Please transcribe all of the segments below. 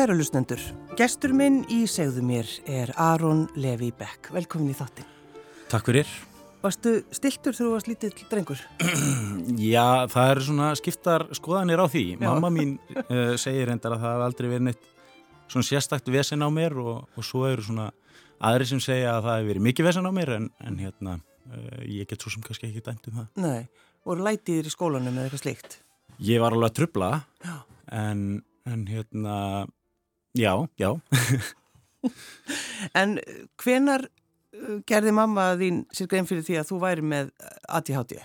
Kæra lusnendur, gestur minn í segðu mér er Aron Levi Beck. Velkomin í þáttin. Takk fyrir. Varstu stiltur þegar þú varst lítill drengur? Já, það er svona skiptar skoðanir á því. Já. Mamma mín uh, segir endar að það hef aldrei verið neitt svona sérstakt vesen á mér og, og svo eru svona aðri sem segja að það hef verið mikið vesen á mér en, en hérna, uh, ég get svo sem kannski ekki dæmt um það. Nei, voru lætiðir í skólanum eða eitthvað slikt? Ég var alveg að trubla en, en hérna, já, já. en hvenar gerði mamma þín sér grein fyrir því að þú væri með ADHD?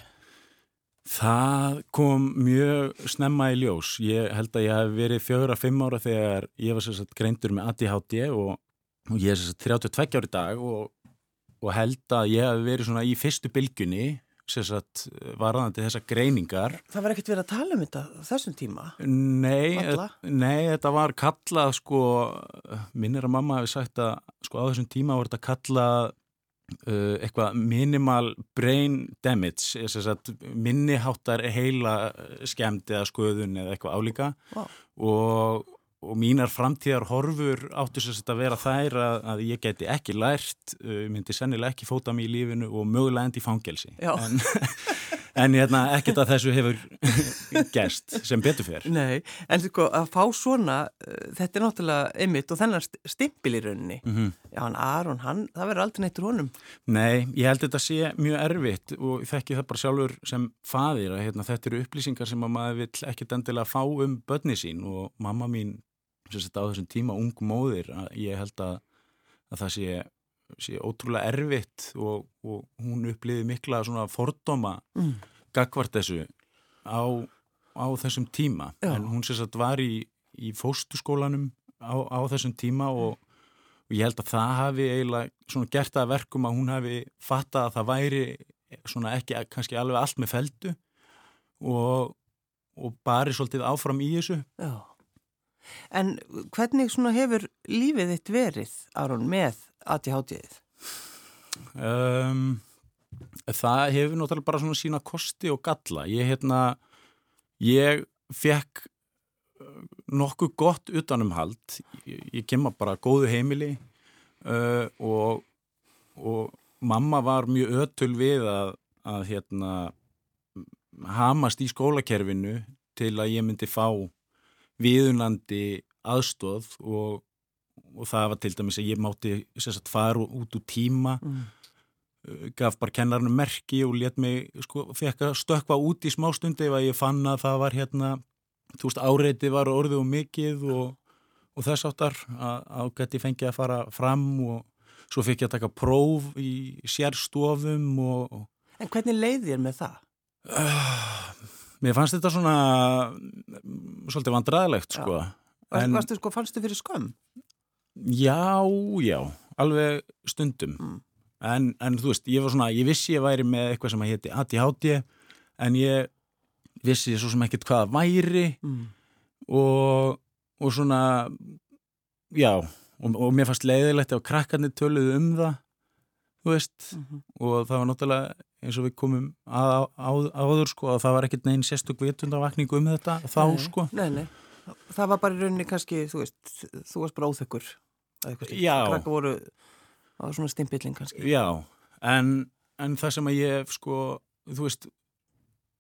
Það kom mjög snemma í ljós. Ég held að ég hef verið fjögur að fimm ára þegar ég var sérstaklega greindur með ADHD og, og ég er sérstaklega 32 ári dag og, og held að ég hef verið svona í fyrstu bylgunni sérstaklega varðandi þessa greiningar. Það var ekkert verið að tala um þetta þessum tíma? Nei, nei þetta var kallað sko, minnir að mamma hefði sagt að sko á þessum tíma var þetta kallað Uh, eitthvað minimal brain damage minniháttar heila skemmt eða skoðun eða eitthvað álíka wow. og, og mínar framtíðar horfur áttu sérst að vera þær að, að ég geti ekki lært uh, myndi sennilega ekki fóta mér í lífinu og mögulega endi fangelsi en En hérna, ekkert að þessu hefur gæst sem betur fyrr. Nei, en sko að fá svona, uh, þetta er náttúrulega einmitt og þennar stimpil í rauninni. Mm -hmm. Já, hann Aron, hann, það verður aldrei neittur honum. Nei, ég held þetta sé mjög erfitt og ég þekki það bara sjálfur sem fadir að hérna, þetta eru upplýsingar sem að maður vill ekkert endilega fá um börni sín og mamma mín, sett á þessum tíma ung móðir, ég held að, að það sé sé ótrúlega erfitt og, og hún uppliði mikla svona fordóma mm. gagvart þessu á, á þessum tíma Já. en hún sérst að var í, í fóstuskólanum á, á þessum tíma og, og ég held að það hafi eiginlega svona gert að verkum að hún hafi fattað að það væri svona ekki kannski alveg allt með feldu og, og bari svolítið áfram í þessu Já. En hvernig hefur lífið þitt verið, Aron, með ADHD-ið? Um, það hefur náttúrulega bara svona sína kosti og galla. Ég, hérna, ég fekk uh, nokkuð gott utanumhald. Ég, ég kemur bara góðu heimili uh, og, og mamma var mjög ötul við að, að hérna, hamast í skólakerfinu til að ég myndi fá viðunandi aðstóð og og það var til dæmis að ég mátti sagt, fara út úr tíma mm. Uh, gaf bara kennarinn merki og let mig, sko, fekk að stökka út í smástundi ef að ég fann að það var hérna, þú veist, áreiti var orðið og mikið og, og þess áttar að, geti fengið að fara fram og svo fekk ég að taka próf í sérstofum og, og En hvernig leið þér með það? Uh, mér fannst þetta svona svolítið vandræðilegt, sko. En, Varstu, sko, fannst þið fyrir skömm? Já, já, alveg stundum mm. en, en þú veist, ég var svona, ég vissi ég væri með eitthvað sem að hétti ADHD en ég vissi svo sem ekkert hvaða væri mm. og, og svona já, og, og mér fannst leiðilegt að krakkarnir töluðu um það þú veist, mm -hmm. og það var náttúrulega eins og við komum að, á, áður sko, að það var ekkert neginn sérstök vitundavakning um þetta þá nei, sko. Nei, nei, það var bara í rauninni kannski, þú veist, þú varst bara óþökkur krakka voru á svona stimpilling kannski. Já, en, en það sem að ég sko, þú veist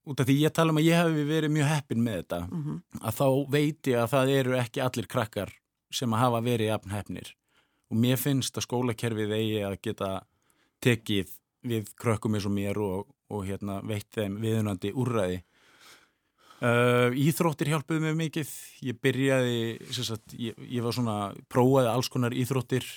út af því ég tala um að ég hef verið mjög heppin með þetta mm -hmm. að þá veit ég að það eru ekki allir krakkar sem að hafa verið jafn heppnir. Og mér finnst að skólakerfið eigi að geta tekið við krökkum eins og mér og, og hérna, veit þeim viðunandi úrræði. Uh, íþróttir hjálpuði mig mikið. Ég byrjaði sagt, ég, ég var svona, prófaði alls konar íþróttir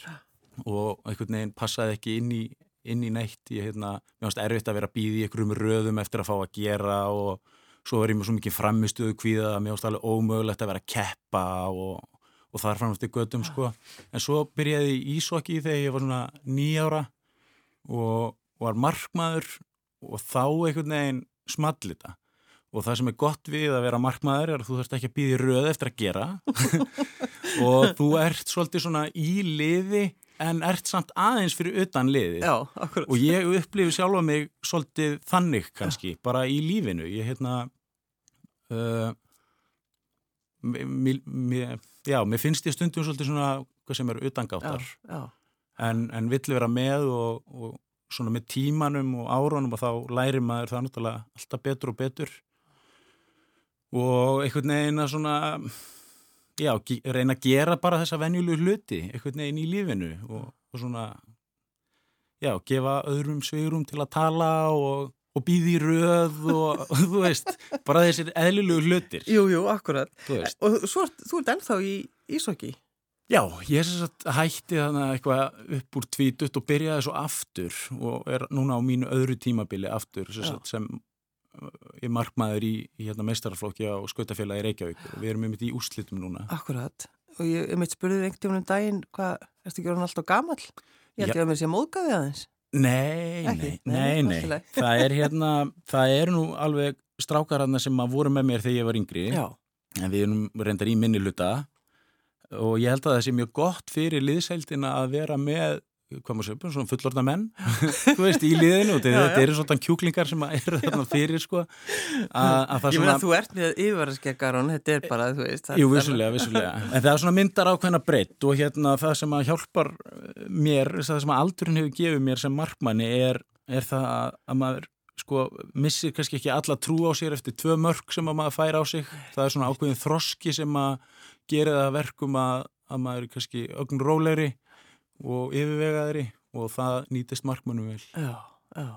og einhvern veginn passaði ekki inn í, inn í neitt. Ég hérna, mér finnst erfitt að vera býði í einhverjum röðum eftir að fá að gera og svo er ég með svo mikið framistuðu kvíða að mér finnst alveg ómögulegt að vera að keppa og, og þar framst í gödum sko. en svo byrjaði ég ísokki þegar ég var svona nýjára og var markmaður og þá einhvern veginn smallita. Og það sem er gott við að vera markmaður er að þú þarfst ekki að býði röð eftir að gera. Og þú ert svolítið svona í liði en ert samt aðeins fyrir utan liði Já, og ég upplifi sjálfa mig svolítið þannig kannski, Já. bara í lífinu. Ég hérna uh, mér, mér, já, mér finnst ég stundum svolítið svona hvað sem eru utangáttar. já, já. En, en vill vera með og, og svona með tímanum og áronum og þá læri maður það náttúrulega alltaf betur og betur og einhvern veginn að svona já, reyna að gera bara þessa venjulegu hluti einhvern veginn í lífinu og, og svona já, gefa öðrum svigurum til að tala og, og býði í röð og þú veist, bara þessir eðlilegu hlutir. Jú, jú, akkurat. Og svo, þú ert ennþá í Ísokki? Já, ég er svo að hætti þannig eitthvað upp úr tvítut og byrjaði svo aftur og er núna á mínu öðru tímabili aftur sem ég markmaður í, í hérna, meistarflokki á skautafélagi Reykjavík og við erum einmitt í úslitum núna. Akkurat, og ég einmitt spurðið einhvern um daginn, hvað, erstu ekki orðin alltaf gammal? Ég held ég að mér sé móðgæði aðeins. Nei, nei, nei, nei, það er hérna, það er nú alveg strákararna sem að voru með mér þegar ég var yngri, Já. en við erum reyndar í minni luta og ég held að það sé mjög gott fyrir liðseildina að vera með hvað maður segja, svona fullorda menn. Þú veist, í liðinu, já, þetta eru svona kjúklingar sem eru þarna fyrir sko. Að það svona Ég meina, þú ert með yfirverðskeggarón, þetta er bara, þú veist Jú, vissulega, vissulega, en það er svona myndar ákveðna breytt og hérna það sem að hjálpar mér, það sem að aldurinn hefur gefið mér sem markmanni er, er það að maður sko missir kannski ekki alla trú á sér eftir tvö mörg sem að maður fær á sig það er svona ákveðin þroski sem að gera það verkum að, að maður er kannski ögn rólegri og yfirvegaðri og það nýtist markmannum vel. Já, já.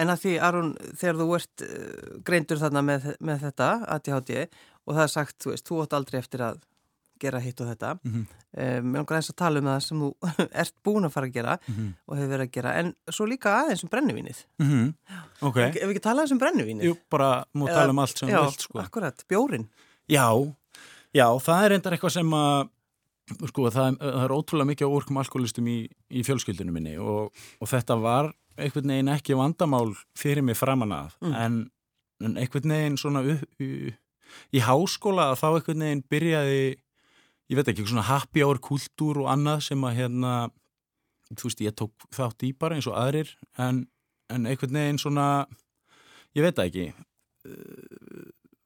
En að því, Aron, þegar þú ert uh, greindur þarna með, með þetta, ADHD, og það er sagt, þú veist, þú átt aldrei eftir að gera hitt og þetta. Mm -hmm. um, mér langar eins að tala um það sem þú ert búin að fara að gera mm -hmm. og hefur verið að gera, en svo líka aðeins um brennivínið. Mm -hmm. Ok. Ef við ekki tala eins um brennivínið? Jú, bara múið tala um allt sem þú vilt, sko. Akkurat, bjórin. Já, já, það er reyndar eitthvað sem að Sko það, það er ótrúlega mikið orkum alkoholistum í, í fjölskyldunum minni og, og þetta var einhvern veginn ekki vandamál fyrir mig framan að mm. en, en einhvern veginn svona upp, í, í háskóla þá einhvern veginn byrjaði ég veit ekki, svona happy hour kultúr og annað sem að hérna þú veist ég tók þátt í bara eins og aðrir en, en einhvern veginn svona ég veit ekki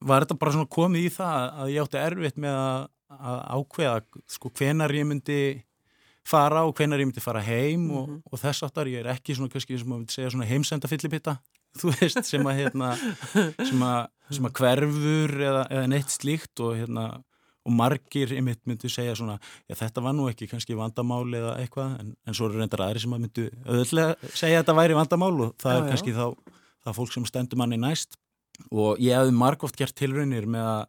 var þetta bara svona komið í það að ég átti erfitt með að að ákveða sko hvenar ég myndi fara og hvenar ég myndi fara heim mm -hmm. og, og þess aftar ég er ekki svona kannski sem að myndi segja svona heimsenda fyllipitta þú veist sem að hérna sem að, sem að hverfur eða, eða neitt slíkt og hérna og margir einmitt myndi segja svona já þetta var nú ekki kannski vandamál eða eitthvað en, en svo eru reyndar aðri sem að myndi öðvöldlega segja að þetta væri vandamál og það já, er kannski já. þá það fólk sem stendur manni næst og ég hefði margóft gert tilraunir með að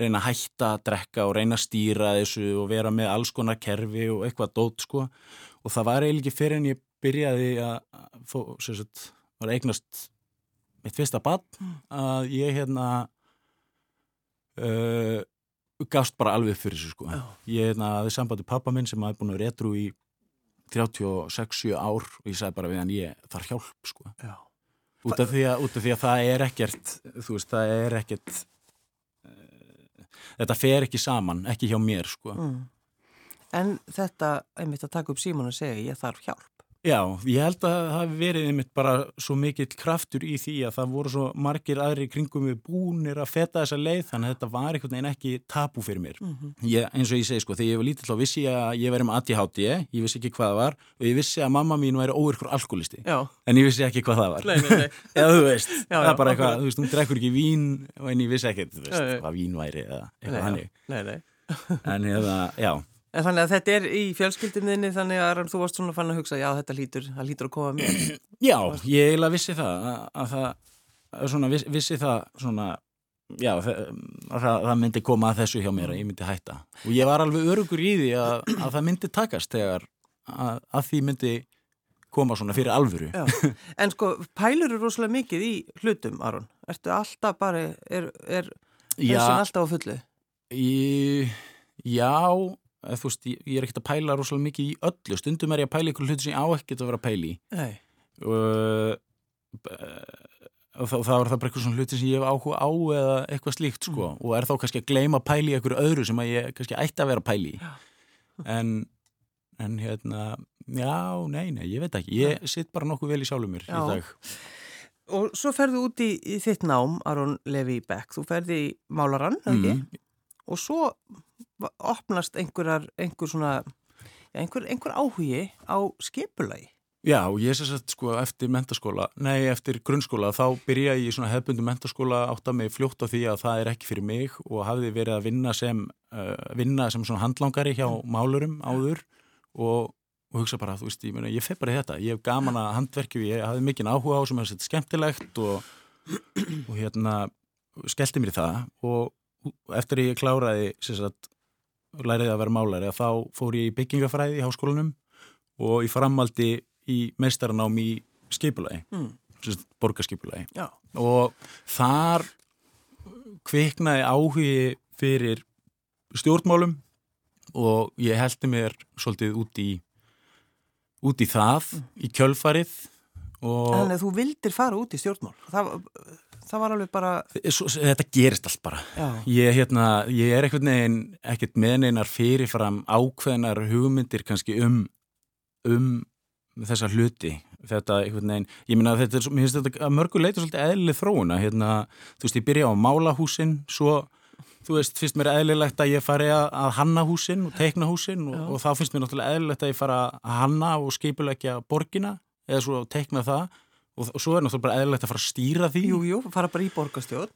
reyna að hætta að drekka og reyna að stýra þessu og vera með alls konar kerfi og eitthvað dót sko og það var eiginlega ekki fyrir en ég byrjaði að þó, sagt, var eignast mitt fyrsta bann mm. að ég hérna uh, gafst bara alveg fyrir þessu sko oh. ég hérna aðeins sambandi pappa minn sem hafi búin að retru í 36-7 ár og ég sagði bara við hann ég þarf hjálp sko út af, að, út af því að það er ekkert þú veist það er ekkert þetta fer ekki saman, ekki hjá mér sko. Mm. En þetta, einmitt að taka upp símón og segja ég þarf hjálp. Já, ég held að það hafi verið einmitt bara svo mikill kraftur í því að það voru svo margir aðri kringum við búnir að feta þessa leið þannig að þetta var einhvern veginn ekki tapu fyrir mér. Mm -hmm. ég, eins og ég segi sko, þegar ég var lítill þá vissi að ég verið með ADHD, ég vissi ekki hvað það var og ég vissi að mamma mín væri óvirkur alkoholisti, já. en ég vissi ekki hvað það var. Nei, nei, nei. Eða þú veist, já, það er bara eitthvað, þú veist, hún drekkur ekki vín en ég vissi ekki, þú veist, hvað vín væri eða eitthvað hannig. En hérna, já En þannig að þetta er í fjölskyldinni þannig að þú varst svona fann að hugsa já þetta lítur, það lítur að koma mér. Já, ég eiginlega vissi það að, að það svona, viss, vissi það svona já, það, það myndi koma að þessu hjá mér að ég myndi hætta. Og ég var alveg örugur í því að, að það myndi takast þegar að, að því myndi koma svona fyrir alvöru. Já. En sko, pælur eru rosalega mikið í hlutum, Aron? Ertu alltaf bara, er, er, er sem alltaf á fullu? Í, já þú veist, ég, er ekkert að pæla rosalega mikið í öllu, stundum er ég að pæla ykkur hluti sem ég á ekkert að vera að pæli og, og þá, þá er það bara eitthvað svona hluti sem ég hef áhuga á eða eitthvað slíkt sko. Mm. og er þá kannski að gleyma að pæli ykkur öðru sem að ég kannski ætti að vera að pæli en, en hérna já, nei, nei, ég veit ekki. Ég sitt bara nokkuð vel í sjálfur mér já. í dag. Og svo ferðu út í, í þitt nám, Aron Levi Beck, þú ferði í Málarann, ekki? Mm. og svo opnast einhverjar, einhver svona, ja, einhver, einhver áhugi á skipulagi. Já, ég sér að sko eftir mentaskóla, nei eftir grunnskóla þá byrja ég í svona hefbundu mentaskóla átt að mig fljótt á því að það er ekki fyrir mig og hafði verið að vinna sem uh, vinna sem svona handlangari hjá málurum áður og, og hugsa bara, þú veist, ég, meni, ég fef bara í þetta. Ég hef gaman að handverkju, ég hafði mikinn áhuga á sem er skemmtilegt og, og hérna skellti mér í það og eftir ég kláraði sagt, læriði að vera málari þá fór ég í byggingafræði í háskólanum og í framaldi í meistaranám í skipulagi mm. borgarskipulagi Já. og þar kviknaði áhugi fyrir stjórnmálum og ég heldi mér svolítið út í út í það, mm. í kjölfarið Þannig að þú vildir fara út í stjórnmál það, það var alveg bara Svo, Þetta gerist allt bara. Ég, hérna, ég er ekkert neginn ekkert meðneinar fyrirfram ákveðnar hugmyndir kannski um um þessa hluti. Þetta einhvern veginn, ég minna að þetta er, mér finnst þetta að mörgu leitur svolítið eðlið þróuna hérna, þú veist, ég byrja á málahúsin svo, þú veist, finnst mér eðlilegt að ég fari að hanna húsin og teikna húsin og, og þá finnst mér náttúrulega eðlilegt að ég fara að hanna og skipulegja borgina eða svo teikna það og, og svo er náttúrulega bara eðlilegt að fara að stýra því. Jú, jú, fara bara í borgastjórn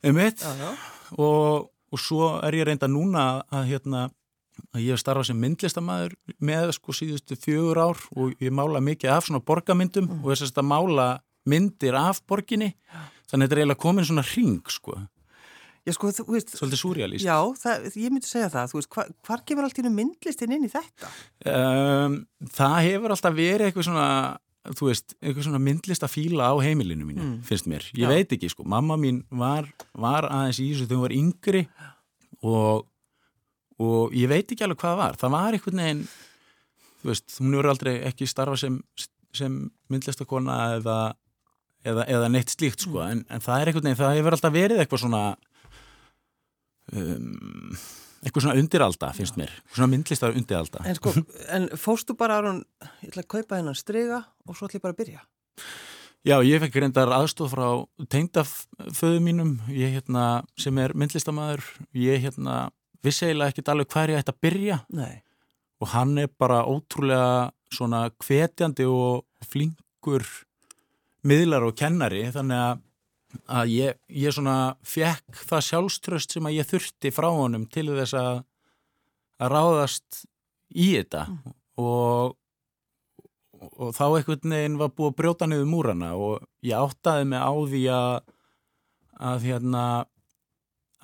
og, og svo er ég reynda núna að hérna að ég hef starfað sem myndlistamæður með sko síðustu fjögur ár og ég mála mikið af svona borgamyndum mm. og þess að mála myndir af borginni. Þannig að þetta er eiginlega komin svona ring sko. Já, sko, þú veist, Svolítið súrjalist. Já, það, ég myndi segja það, þú veist, hva, hvar kemur allt í myndlistin inn í þetta? Um, það hefur alltaf verið eitthvað svona, þú veist, eitthvað svona myndlistafíla á heimilinu mínu, mm. finnst mér. Ég já. veit ekki, sko, mamma mín var, var aðeins í þessu þegar hún var yngri og og ég veit ekki alveg hvað það var það var einhvern veginn þú veist, hún eru aldrei ekki starfa sem, sem myndlistakona eða, eða, eða neitt slíkt sko, mm. en, en það er einhvern veginn, það hefur alltaf verið eitthvað svona um, eitthvað svona undiralda, finnst mér. Svona myndlistar undiralda. En sko, en fóstu bara að hún ég ætla að kaupa hennan strega og svo ætla ég bara að byrja? Já, ég fekk reyndar aðstóð frá tengdaföðu mínum, ég hérna sem er myndlistamæður, ég hérna vissi eiginlega ekkit alveg hver ég ætti að byrja. Nei. og hann er bara ótrúlega svona hvetjandi og flinkur miðlar og kennari þannig að, að ég, ég svona fekk það sjálfströst sem að ég þurfti frá honum til þess að að ráðast í þetta mm. og, og þá einhvern veginn var búið að brjóta niður múrana og ég áttaði mig á því að að hérna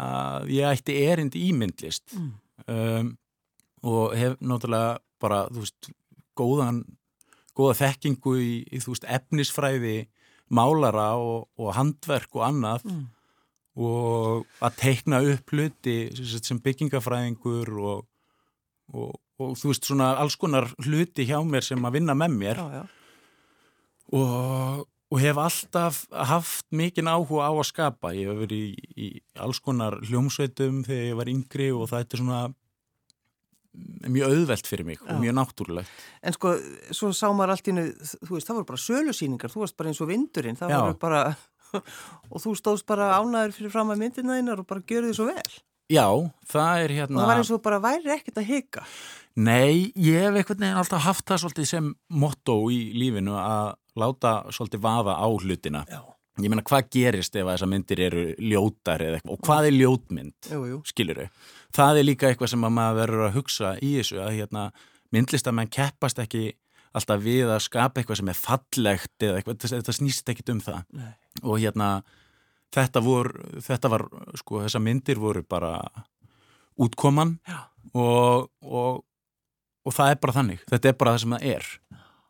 að ég ætti erind í myndlist mm. um, og hef náttúrulega bara, þú veist, góðan góða þekkingu í, í þú veist, efnisfræði málara og, og handverk og annað mm. og að teikna upp hluti sem byggingafræðingur og, og, og þú veist, svona alls konar hluti hjá mér sem að vinna með mér já, já. og og hef alltaf haft mikinn áhuga á að skapa. Ég hef verið í, í alls konar hljómsveitum þegar ég var yngri og það er svona mjög auðvelt fyrir mig Já. og mjög náttúrulegt. En sko, svo sá maður allt innu, þú veist, það voru bara sölusýningar, þú varst bara eins og vindurinn, það Já. voru bara, og þú stóðst bara ánæður fyrir fram að myndina þínar og bara görði svo vel. Já, það er hérna... Og það var eins og bara væri ekkert að hika. Nei, ég hef einhvern veginn alltaf haft það svolítið sem motto í lífinu að láta svolítið vaða á hlutina Já. ég meina hvað gerist ef þessar myndir eru ljótar eða eitthvað og hvað er ljótmynd jú, jú. skilur þau, það er líka eitthvað sem maður verður að hugsa í þessu að hérna, myndlistamenn keppast ekki alltaf við að skapa eitthvað sem er fallegt eða eitthvað, þetta snýst ekkit um það. Nei. og hérna þetta, vor, þetta var, sko, þessar myndir voru bara útkoman og, og, og það er bara þannig, þetta er bara það sem það er.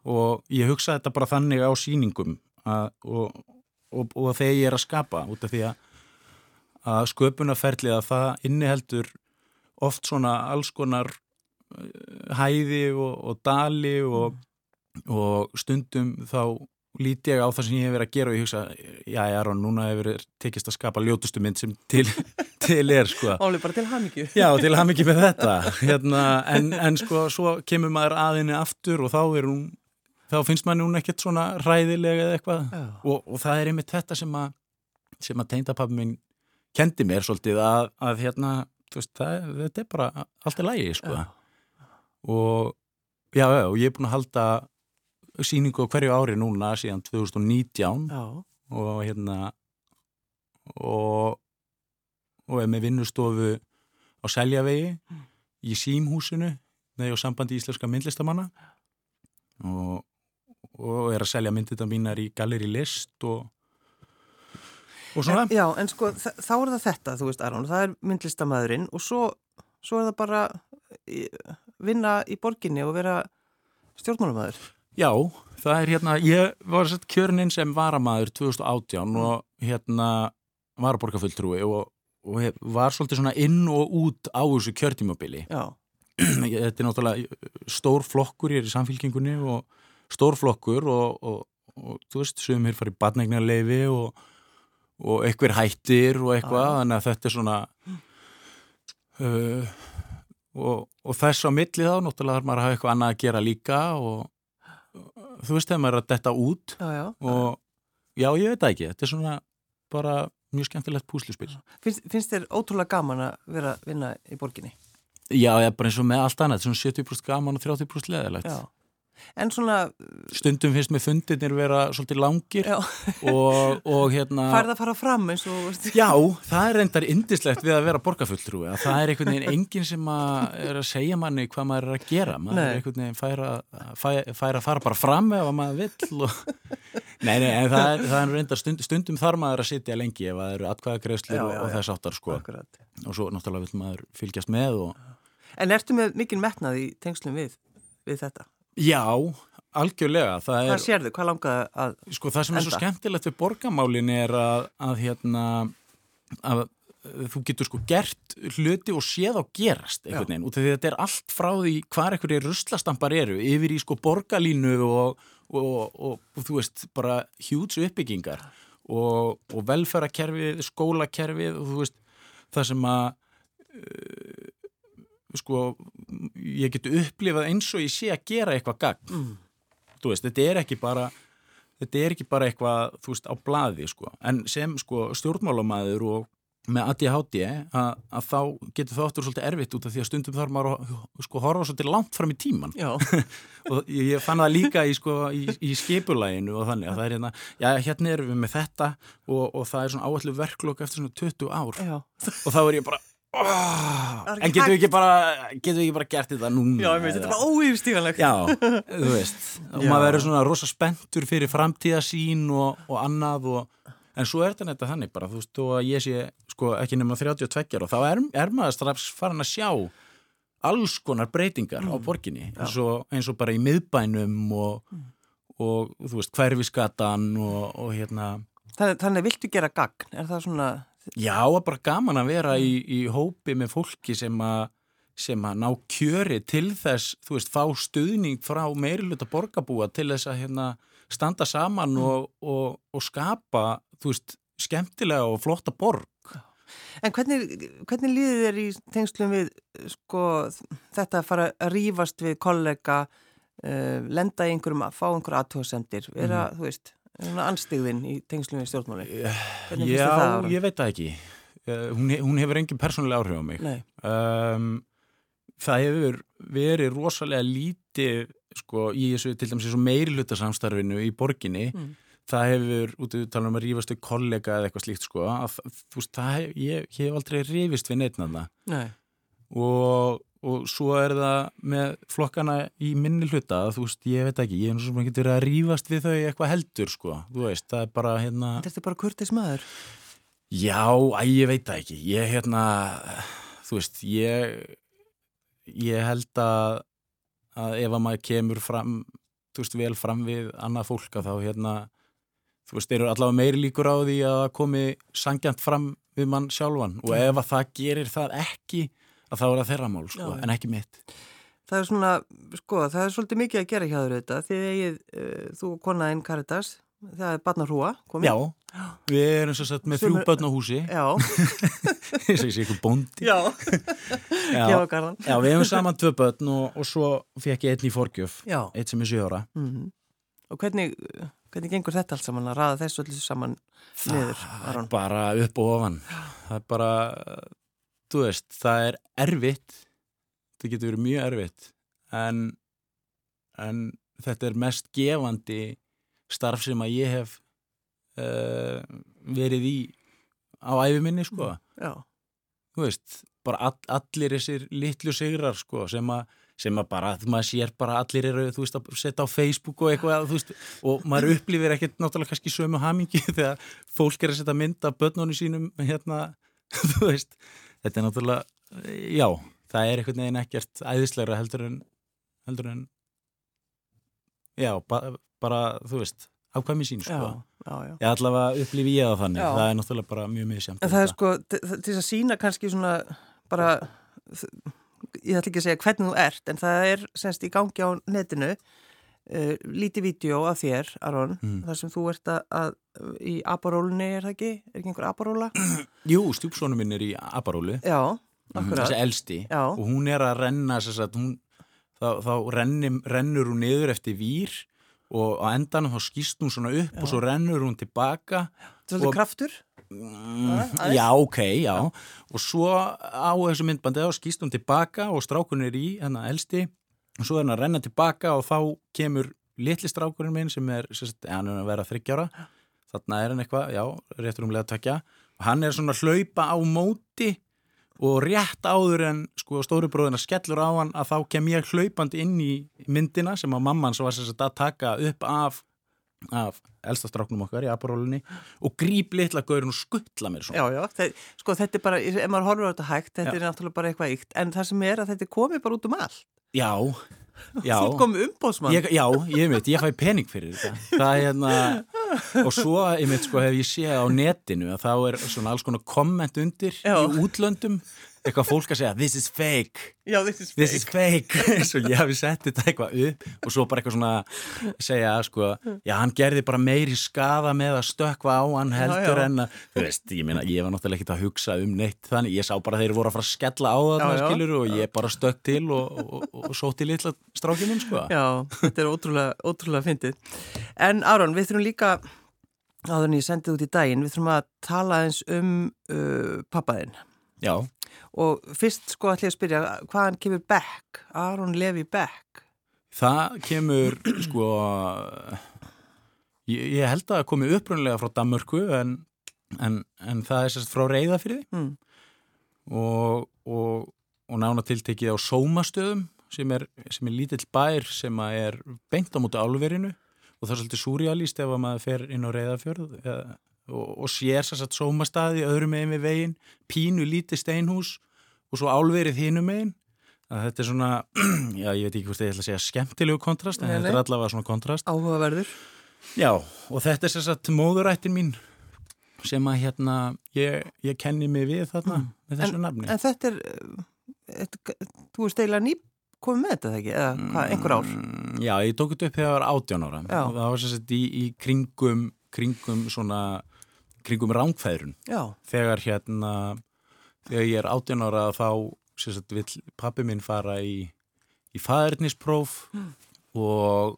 Og ég hugsa þetta bara þannig á síningum að, og, og, og þegar ég er að skapa út af því að, að sköpunarferðli að það inniheldur oft svona alls konar eh, hæði og, og dali og stundum þá líti ég á það sem ég hef verið að gera og ég hugsa, já, já, núna hefur tekist að skapa ljótustu mynd sem til, til er, sko. Óli, bara til hamingju. Já, til hamingju með þetta, hérna, en, en sko, svo kemur maður aðinni aftur og þá er hún þá finnst mann hún ekkert svona ræðilega eða eitthvað og, og það er einmitt þetta sem að, sem að teindapappi minn kendi mér svolítið að, að hérna veist, það, þetta er bara allt í lægi sko. Og já, já, og ég er búin að halda síningu á hverju ári núna síðan 2019 já. og hérna og og er með vinnustofu á Seljavegi mm. í Símhúsinu á sambandi íslenska myndlistamanna. Og, og er að selja myndita mínar í Galeri List og og svona. En, já, en sko þá er það þetta, þú veist Aron, það er myndlistamæðurinn og svo, svo er það bara í, vinna í borginni og vera stjórnmálumæður. Já, það er hérna, ég var sett kjörnin sem varamæður 2018 mm. og hérna varaborgarfulltrúi og, og hef, var svolítið svona inn og út á þessu kjörtímabili. Já. Þetta er náttúrulega stór flokkur, ég er í samfélkingunni og stór flokkur og, og, og þú veist, sögum hér farið badnægnarleifi og og eitthvað hættir og eitthvað þannig að þetta er svona uh, og, og þess á milli þá náttúrulega þarf maður að hafa eitthvað annað að gera líka og þú veist þegar maður er að detta út já, já. og já ég veit ekki þetta er svona bara mjög skemmtilegt púsluspil. Finnst, finnst þér ótrúlega gaman að vera að vinna í borginni? Já, ég er bara eins og með allt annað svona 70% gaman og 30% leðilegt Já En svona... Stundum finnst með fundinir vera svolítið langir og, og hérna... Færð að fara fram eins og... Já, það er reyndar indislegt við að vera borgarfulltrúi að það er einhvern veginn enginn sem að er að segja manni hvað maður er að gera maður nei. er einhvern veginn fær að, fær, fær að fara bara fram ef maður vill og... Nei, nei, en það er, það er reyndar stund, stundum þar maður að sitja lengi ef það eru atkvæðagreðslir og, og þess áttar sko Akkurat. og svo náttúrulega vil maður fylgjast með og... En ertu með mikinn metnað í tengslum við, við þetta? Já, algjörlega. Það hvað sér þau? Hvað langaði að enda? Sko það sem er svo skemmtilegt við borgamálin er að, að, hérna, að þú getur sko gert hluti og séð á gerast einhvern veginn og þetta er allt frá því hvar einhverju ruslastampar eru yfir í sko borgarlínu og, og, og, og þú veist bara hjúts uppbyggingar og velferakerfið, skólakerfið og þú veist það sem að uh, sko ég getur upplifað eins og ég sé að gera eitthvað gagn mm. þú veist, þetta er ekki bara þetta er ekki bara eitthvað, þú veist, á bladi sko, en sem sko stjórnmálamæður og með ADHD að, að þá getur það oftur svolítið erfitt út af því að stundum þarf maður að sko horfa svolítið langt fram í tíman og ég fann það líka í, sko, í, í skipulæginu og þannig að það er hérna, já hérna erum við með þetta og, og það er svona áallu verklokk eftir svona 20 ár já. og þá er ég bara Oh, en getur við ekki bara getur við ekki bara gert þetta núna? Já, ég veist, þetta er bara óýfstífanlegt já, þú veist, og maður verður svona rosa spenntur fyrir framtíðasín og, og annað og, en svo er þetta þannig bara, þú veist, og að ég sé sko, ekki nema 32 og þá er, er maður strax farin að sjá alls konar breytingar mm. á borginni eins og, eins og bara í miðbænum og, mm. og þú veist, hverfiskatan og hérna Þannig, þannig viltu gera gagn, er það svona Já, bara gaman að vera í, í hópi með fólki sem að sem að ná kjöri til þess þú veist, fá stuðning frá meiriluta borgarbúa til þess að hérna, standa saman mm. og, og, og skapa, þú veist, skemmtilega og flotta borg. En hvernig, hvernig líður þér í tengslum við, sko, þetta að fara að rýfast við kollega, uh, lenda í einhverjum að fá einhverja aðtóðsendir, vera, mm. þú veist anstigðin í tengslum við stjórnmáli Já, ég veit það ekki. Uh, hún, hún hefur engin persónulega áhrif á mig. Um, það hefur verið rosalega lítið sko, í þessu til dæmis meiri hlutasamstarfinu í borginni. Mm. það hefur, út af tala um að rífast við kollega eða eitthvað slíkt sko að, veist, það hef, ég, ég hef aldrei rífist við neittnaða og og svo er það með flokkana í minni hluta, þú veist, ég veit ekki ég er náttúrulega ekki verið að rýfast við þau eitthvað heldur sko, þú veist, það er bara hérna Þetta er bara kurtis maður. Já, að ég veit það ekki ég hérna, þú veist ég ég held að að ef að maður kemur fram þú veist, vel fram við annað fólk að þá hérna, þú veist, eru allavega meiri líkur á því að komi sangjant fram við mann sjálfan. Og ef að það gerir það ekki að það voru að þeirra mál sko, en ekki mitt. Það er svona, sko, það er svolítið mikið að gera hjá þér þetta því að uh, þú konaðinn Karitas, það er barnarhúa komið. Já, við erum svo sett með Sumur... þrjú börn á húsi. Já. Ég sé eitthvað bóndi. Já, já. já, við hefum saman tvö börn og, og svo fekk ég einn í forgjöf, já. eitt sem er 7 ára. Mm -hmm. Og hvernig, hvernig gengur þetta allt saman að raða þessu allir saman niður? Það er bara upp og ofan. Það er bara þú veist, það er erfitt. Það getur verið mjög erfitt. En, en þetta er mest gefandi starf sem að ég hef uh, verið í á æfiminni sko. Já. þú veist, bara all, allir þessir litlu sigrar sko sem að sem að bara, maður sér bara allir eru þú veist að setja á Facebook og eitthvað veist, og maður upplifir ekkert náttúrulega kannski sömu hamingi þegar fólk er að setja mynd af börnunum sínum hérna, þú veist, þetta er náttúrulega já, það er einhvern veginn ekkert æðislegra heldur en heldur en já, bara, bara þú veist ákvæmi sín sko. Já, já, já. allavega upplifi ég það þannig. Það er náttúrulega bara mjög En það er sko, til til þess að sína kannski svona bara, ég ætla ekki að segja hvernig þú ert, en það er semst í gangi á netinu uh, lítið vídeo af þér, Aron, Mm. þar sem þú ert að, að í aparólunni, er það ekki? Er ekki einhver aparóla? Jú, stjúpsónu minn er í Aparólu Já, Mhm, akkurat. þessi elsti Já. og hún er að renna sagt, hún, þá, þá rennim, rennur hún niður eftir vír og á endanum þá skýst hún svona upp og svo rennur hún tilbaka Svolítið og- kraftur? mm, já, ok, já og svo á þessu myndbandi þá skýst hún tilbaka og strákun er í hennar elsti og svo er hann að renna tilbaka og þá kemur litli strákurinn minn sem er, sagt, hann er að vera þryggjára þarna er hann eitthvað, já, réttur umlega að takja og hann er svona að hlaupa á móti og rétt áður en sko stóri bróðina skellur á hann að þá kem ég hlaupandi inn í myndina sem að mamman svo var sagt að taka upp af, af elstastráknum okkar í aparólunni og gríp litla gaurin og skuttla mér svona. Já, já, Þe, sko þetta er bara, ef maður horfur á þetta hægt, þetta Já. er náttúrulega bara eitthvað ykt, en það sem er að þetta er komið bara út um allt. Já, já. Þú komið umbóðsmann. Ég, já, ég veit, ég fæ pening fyrir þetta það er hérna og svo, ég veit, sko, hef ég séð á netinu að þá er svona alls konar komment undir Já. í útlöndum eitthvað fólk að segja, this is fake Já, this is this is fake svo ég hafi sett þetta eitthvað upp og svo bara eitthvað svona segja, sko, já, hann gerði bara meiri skaða með að stökkva á hann heldur já. en að, þú veist, ég meina ég var náttúrulega ekkert að hugsa um neitt þannig ég sá bara þeir voru að fara að skella á Já, já. skilur og ég bara stökk til og, og, og, og sótti litla strákinum, sko Já, þetta er ótrúlega, ótrúlega fyndið. En Aron, við þurfum líka, áður en ég sendið út í daginn, við þurfum að tala eins um uh, pappaðinn. Já, Og fyrst sko ætlum ég að spyrja, hvaðan kemur Beck? Aron Levi Beck? það kemur sko ég, ég held að það komi upprunlega frá Danmörku en, en, en það er sérst frá reyðafyrði Mm. og, og, og nána tiltekið á sómastöðum sem er, sem er lítill bær sem er beint á móti álverinu og það er svolítið súrjalist ef að maður fer inn á reyðafjörð eða, og, og sér sérst sómastaði öðrum megin við veginn, pínu lítið steinhús og svo álverið hinum megin að þetta er svona, já ég veit ekki hvort ég ætla að segja skemmtilegu kontrast en Nei, þetta er allavega svona kontrast Áhugaverður? Já, og þetta er sérst móðurættin mín sem að hérna ég, ég kenni mig við þarna með þessu nafni. En þetta er, uh, þetta, þú veist eiginlega ný komið með þetta ekki, eða hvað, einhver ár? Mm, Já, ég tók þetta upp þegar ég var 18 ára Já. og það var sérst í, í kringum kringum svona kringum rángfæðrun þegar hérna þegar ég er 18 ára þá sérst vill pappi minn fara í í fæðurnispróf og,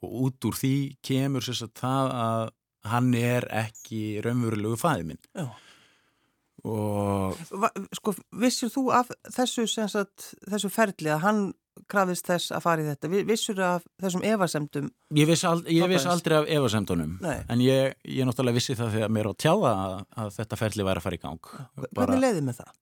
og út úr því kemur sérst það að hann er ekki raunverulegu fæði minn. Já. Og sko, vissur þú af þessu, sagt, þessu ferli að hann krafist þess að fara í þetta? Vi- Vissur af þessum efasemdum? ég viss, ald, ég viss aldrei af efasemdunum Nei. en ég, ég náttúrulega vissi það þegar mér á tjáða að, að þetta ferli væri að fara í gang Hvernig leiði með það?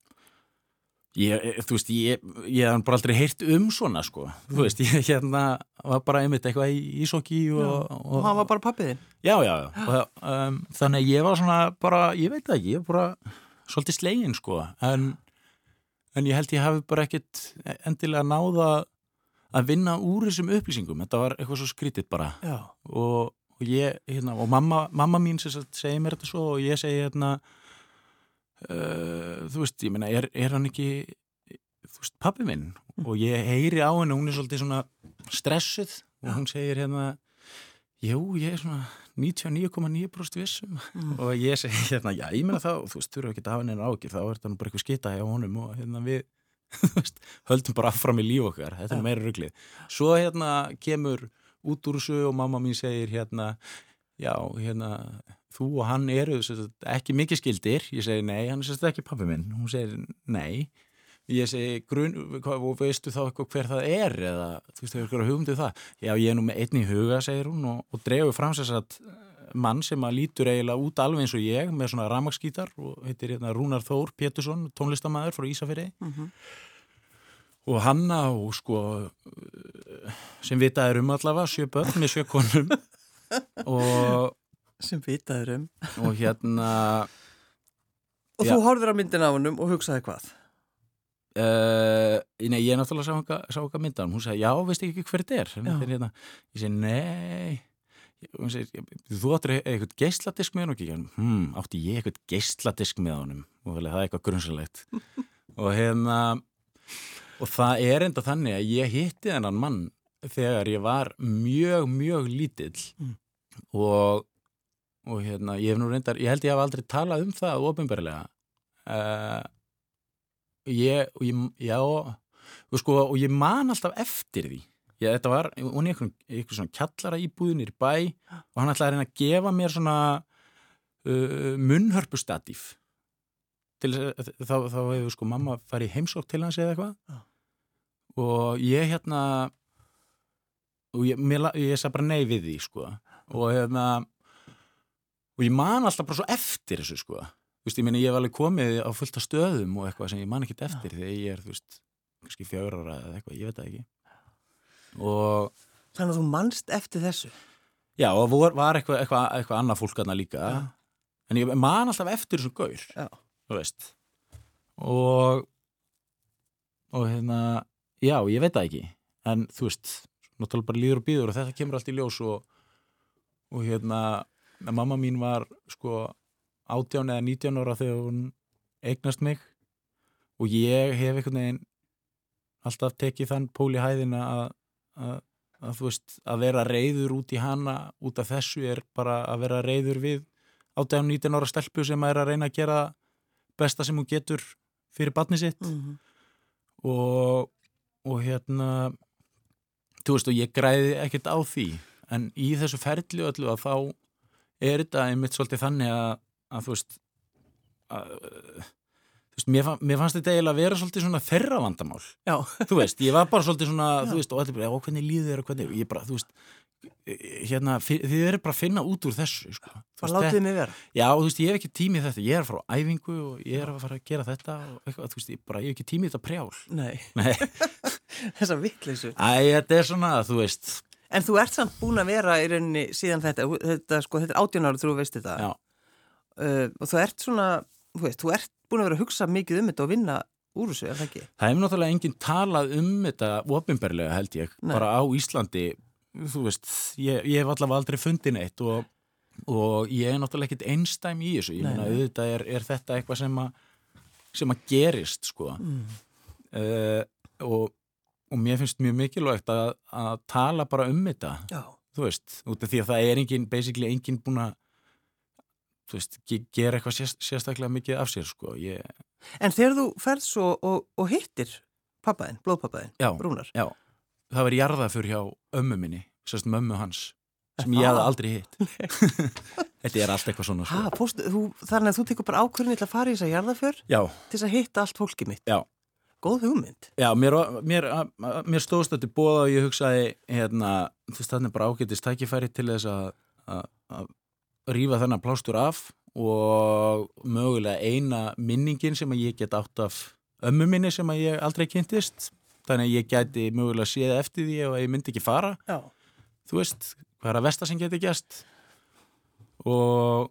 Ég, þú veist, ég, ég hef bara aldrei heyrt um svona, sko. Þú veist, ég hérna var bara einmitt eitthvað í ísokki og, Og hann var bara pappiðinn? Já, já, já. Og, um, þannig ég var svona bara, ég veit það ekki, ég var bara svolítið slegin, sko. En, en ég held ég hafi bara ekkit endilega náða að vinna úr þessum upplýsingum. Þetta var eitthvað svo skrítið bara. Og, og ég, hérna, og mamma, mamma mín segir mér þetta svo og ég segi hérna uh, þú veist, ég meina, er, er hann ekki þú veist, pappi minn og ég heyri á henni, hún er svolítið svona stressuð og hún segir hérna jú, ég er svona 99,9% vissum. Og ég segi hérna, já, ég meina þá þú þurfa ekki að hafa henni ákir, þá er þetta nú bara eitthvað skita hjá honum og hérna við höldum bara affram í líf okkar. Þetta er meira ruglið. Svo hérna kemur út úr þessu og mamma mín segir hérna já, hérna þú og hann eru ekki mikið skildir. Ég segi nei, hann er sérst ekki pappi minn. Hún segir nei ég segi, grun, og veistu þá eitthvað hver það er eða þú veist, hefur ykkur að hugmyndið um það já, ég er nú með einni huga, segir hún og, og drefur fram sér satt mann sem að lítur eiginlega út alveg eins og ég með svona ramaskítar og heitir hérna Rúnar Þór Pétursson, tónlistamæður frá Ísafjörði mm -hmm. og hanna og sko sem vitaður um allavega sjö börn með sjö konum og sem vitaður um og hérna og já. þú horfður á myndin af hennum og hugsaði hvað? Uh, nei, ég náttúrulega sá okkar myndan hún sagði, já, veist ekki hver þetta er? Hérna, ég segi, nei. Segir, þú áttur eitthvað geisladisk með hann hmm, átti ég eitthvað geisladisk með honum? Og það er eitthvað grunnsalegt og hérna og það er enda þannig að ég hitti þennan mann þegar ég var mjög, mjög lítill. Mm. og, og hérna ég hef nú reyndar, ég held ég haf aldrei talað um það ofinbarlega uh, ég, og ég, já og, sko, og ég man alltaf eftir því. Ég, þetta var, hún er eitthvað svona kjallara íbúðin í bæ og hann ætlaði að reyna að gefa mér svona uh, munnhörpustatíf. Til þá, þá hefur sko mamma farið heimsók til hans eða eitthvað. Og ég hérna og ég, mér, ég sagði bara nei við því sko. Og hérna og ég man alltaf bara svo eftir þessu sko þú veist, ég minna ég hef alveg komið á fullta stöðum og eitthvað sem ég man ekkit eftir þegar ég er, þú veist, kannski fjögur ára eða eitthvað, ég veit það ekki og Þannig að þú mannst eftir þessu? Já, og vor, var eitthvað, eitthvað, eitthvað annað fólk aðna líka ja. en ég man alltaf eftir þessu gaur Já. þú veist og og hérna já, ég veit það ekki en þú veist, náttúrulega bara líður og býður og þetta kemur allt í ljós og, og hérna, mamma mín var sko 18 eða 19 ára þegar hún eignast mig. Og ég hef einhvern veginn alltaf tekið þann pól í hæðina að að, að þú veist að vera reyður út í hana út af þessu er bara að vera reyður við 18-19 ára stelpu sem er að reyna að gera besta sem hún getur fyrir batni sitt. Mm -hmm. og, og hérna þú veist og ég græði ekkert á því. En í þessu ferli öllu að þá er þetta einmitt svolítið þannig að, að þú veist að Veist, mér, fann, mér fannst þetta eiginlega að vera svolítið svona þerra vandamál Já. þú veist, ég var bara svolítið svona Já. þú veist, og allir bara, já, hvernig líður þér og hvernig ég bara, þú veist, e, e, hérna þið eru bara að finna út úr þessu sko. Hvað látið mig vera? Já, og þú veist, ég hef ekki tímið þetta, ég er að fara á æfingu og ég er að fara að gera þetta og eitthvað, þú veist, ég, bara, ég hef ekki tímið þetta prjál Nei, Nei. þessa vittleysu Æ, þetta er svona, þú veist En þú ert samt búin að vera í rauninni síðan þetta, þetta, sko, þetta er átjónar þú veist þetta uh, og þú ert svona, þú veist, þú ert búin að vera að hugsa mikið um þetta og vinna úr þessu, er það ekki? Það hefur náttúrulega enginn talað um þetta ofinberlega held ég, Nei. bara á Íslandi þú veist, ég, ég hef allavega aldrei fundin eitt og, og ég er náttúrulega ekkit einstæm í þessu ég meina auðvitað er, er þetta eitthvað sem að sem að gerist sko mm. uh, og, og mér finnst mjög mikilvægt að, að tala bara um þetta Já. þú veist, út af því að það er enginn basically enginn búin að þú veist, gera eitthvað sérst, sérstaklega mikið af sér sko. Ég... En þegar þú ferð svo og, og hittir pappaðinn, blóðpappaðinn, Rúnar? Já, það var jarðafur hjá ömmu minni, sérst mömmu hans sem ég hafði aldrei hitt. Þetta er allt eitthvað svona sko. ha, postu, þú, Þannig að þú tekur bara ákvörðin til að fara í þess að jarðafur Já. til þess að hitta allt fólkið mitt? Já. Góð hugmynd. Já, mér, mér, mér stóðst þetta bóða og ég hugsaði hérna, þú veist, þannig bara ágætist tækifæri til þess að rýfa þennan plástur af og mögulega eina minningin sem að ég get átt af ömmu minni sem að ég aldrei kynntist. Þannig að ég geti mögulega séð eftir því og ég myndi ekki fara. Já. þú veist, hvað er að versta sem geti gæst og,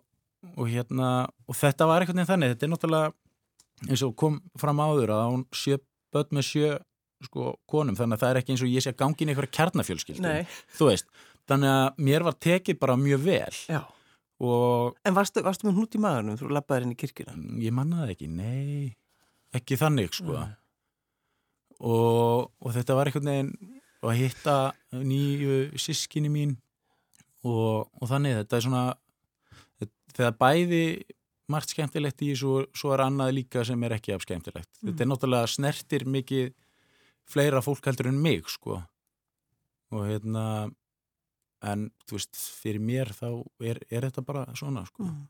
og hérna og þetta var veginn þannig, þetta er náttúrulega eins og kom fram áður að hún sjö börn með sjö sko konum. Þannig að það er ekki eins og ég sé að gangi inn í einhverja kjarnafjölskyldu, þú veist þannig að mér var tekið bara mjög vel. Já Og, en varstu, varstu með hnút í maðurinn þú lappaði inn í kirkina? Mm, ég mannaði ekki, nei. Ekki þannig sko. Og, og þetta var einhvern veginn að hitta nýju sískinni mín. Og, og þannig þetta er svona þegar bæði margt skemmtilegt í svo, svo er annað líka sem er ekki af skemmtilegt. Mm. þetta er náttúrulega snertir mikið fleira fólk heldur en mig sko. Og hérna en þú veist, fyrir mér þá er, er þetta bara svona sko. Mm.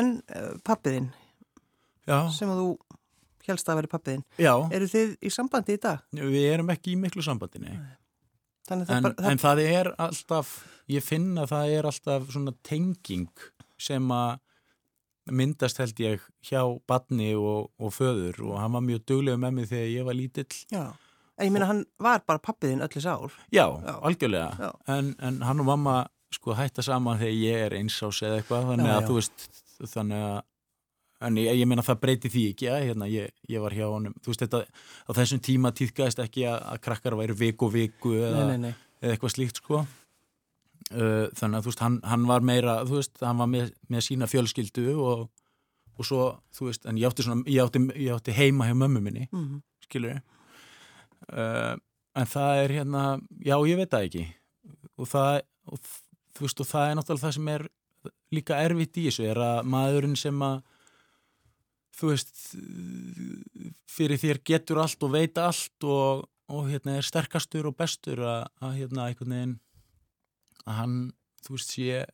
En uh, pappiðinn sem að þú helst að veri pappiðinn eru þið í sambandi í dag? Við erum ekki í miklu sambandi en, bara, það... en það er alltaf ég finna að það er alltaf svona tenging sem að myndast held ég hjá badni og, og föður. Og hann var mjög duglega með mig þegar ég var lítill. Já En ég minna hann var bara pappiðinn öllis ár. Já, Já. algjörlega. Já. En, en hann og mamma sko hætta saman þegar ég er einsás eða eitthvað. Þannig að þú veist, þannig að, en ég, ég minna það breyti því ekki að hérna ég, ég var hjá honum. Þú veist þetta, á þessum tíma týðgæðist ekki að, að krakkar væri viku viku eða, nei, nei, nei. eða eitthvað slíkt sko. Uh, þannig að þú veist, hann, hann var meira, þú veist, hann var með, með sína fjölskyldu og, og svo, þú veist, en ég átti, svona, ég átti, ég átti heima hjá mömmu minni, mm -hmm. skilur ég uh, en það er hérna já ég veit það ekki. Og það, og, þú veist og það er náttúrulega það sem er líka erfitt í þessu er að maðurinn sem að þú veist fyrir þér getur allt og veit allt og, og hérna er sterkastur og bestur að, að hérna einhvern veginn að hann þú veist sé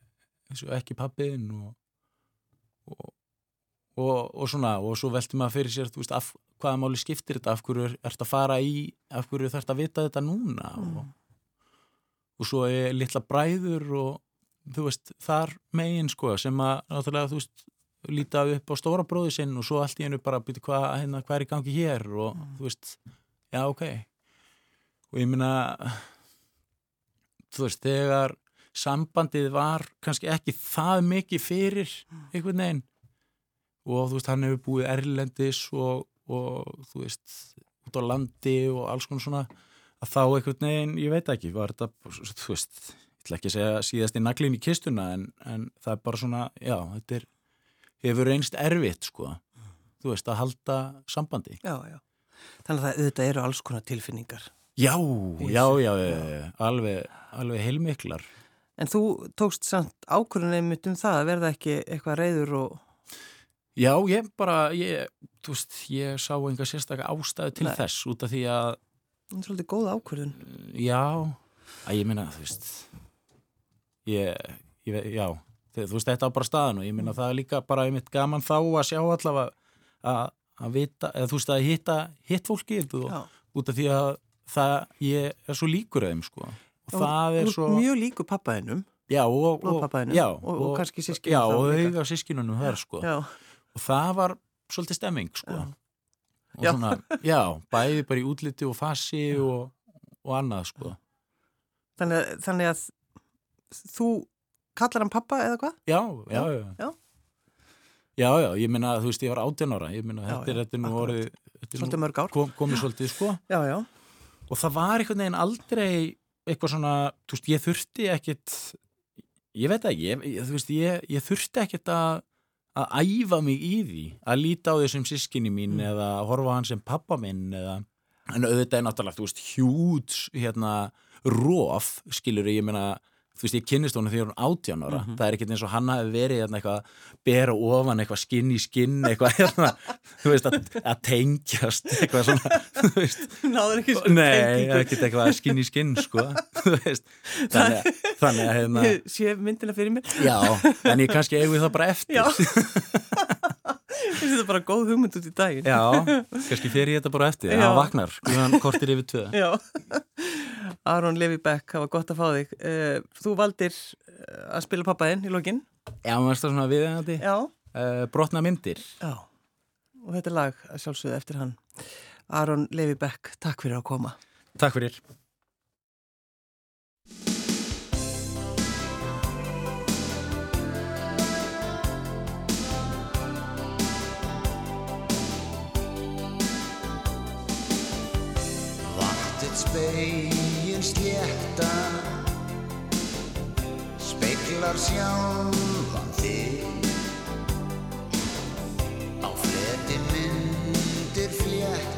ekki pappiðinn og, og og, og svona og svo velti maður fyrir sér veist, af, hvaða máli skiptir þetta af hverju ert að fara í af hverju þarfst að vita þetta núna mm. og, og svo er litla bræður og þú veist þar megin sko sem að náttúrulega þú veist líta upp á stóra bróði sinn og svo allt í hennu bara byrja hvað hérna, hva er í gangi hér og mm. þú veist, já ok og ég minna þú veist, þegar sambandið var kannski ekki það mikið fyrir mm. einhvern veginn og þú veist, hann hefur búið erlendis og, og þú veist, út á landi og alls konar svona að þá einhvern veginn, ég veit ekki, var þetta, þú veist, ég ætla ekki að segja síðast í naglin í kistuna en, en það er bara svona, já, þetta er, hefur reynst erfitt, sko, þú veist, að halda sambandi. Já, já, þannig að þetta eru alls konar tilfinningar. Já, já, já, já, alveg, alveg heilmiklar. En þú tókst samt ákvörðunum um það að verða ekki eitthvað reyður og Já, ég bara, ég, þú veist, ég sá enga sérstaklega ástæðu til Nei. þess út af því að... Það er svolítið góð ákvörðun. Já, að ég minna, þú veist, ég, ég já, þú veist, þetta á bara staðan og ég minna það er líka bara einmitt gaman þá að sjá allavega að, að vita, eða þú veist, að hitta hitt fólkið og út af því að það, ég er svo líkur aðeim, sko. Og já, það er svo... Mjög líku pappaðinum. Já, og... Og pappaðinum. Já, og, og, og kannski sískinu. Já, og auðvitað sískinunum þar, sko. Já og það var svolítið stemming sko. Og já. svona, já, bæði bara í útliti og fassi og, og annað sko. Þannig, þannig að þú kallar hann pappa eða hvað? Já, já, já. já, já, já ég minna að þú veist ég var 18 ára ég minna að þetta er þetta nú orðið svolítið mörg ár. kom, komið svolítið sko. Já, já. Og það var einhvern veginn aldrei eitthvað svona, þú veist, ég þurfti ekkit ég veit ekki, ég, þú veist, ég, ég þurfti ekkit að að æfa mig í því að líta á þessum sískinni mín mm. eða horfa hann sem pappa minn eða en auðvitað er náttúrulega, þú veist, hjúts hérna, róf, skilur ég meina þú veist, ég kynist honum þegar hún átján ára, mm -hmm. það er ekkert eins og hann hafi verið hérna, eitthvað, bera ofan, eitthvað skinn í skinn, eitthvað, hérna, þú veist, að, að tengjast, eitthvað svona, þú veist. Náður ekki svona. Nei, ekkert eitthvað skinn í skinn, sko, þú veist, þannig að, þannig að, hérna. Ég sé myndina fyrir mér. Já, en ég kannski eigið það bara eftir. Já. Þetta er bara góð hugmynd út í daginn. Já, kannski fer ég þetta bara eftir, það vaknar, hann kortir yfir tvö. Já. Aron Levi Beck, var gott að fá þig. Eh, þú valdir eh, að spila pappaðinn í lokin. Já, maður stað svona viðeigandi. Já. Uh, brotna myndir. Já, og þetta er lag að sjálfsögðu eftir hann. Aron Levi Beck, takk fyrir að koma. Takk fyrir. Spegin slétta Speiklar sjálfan þig. Á fleti myndir flétta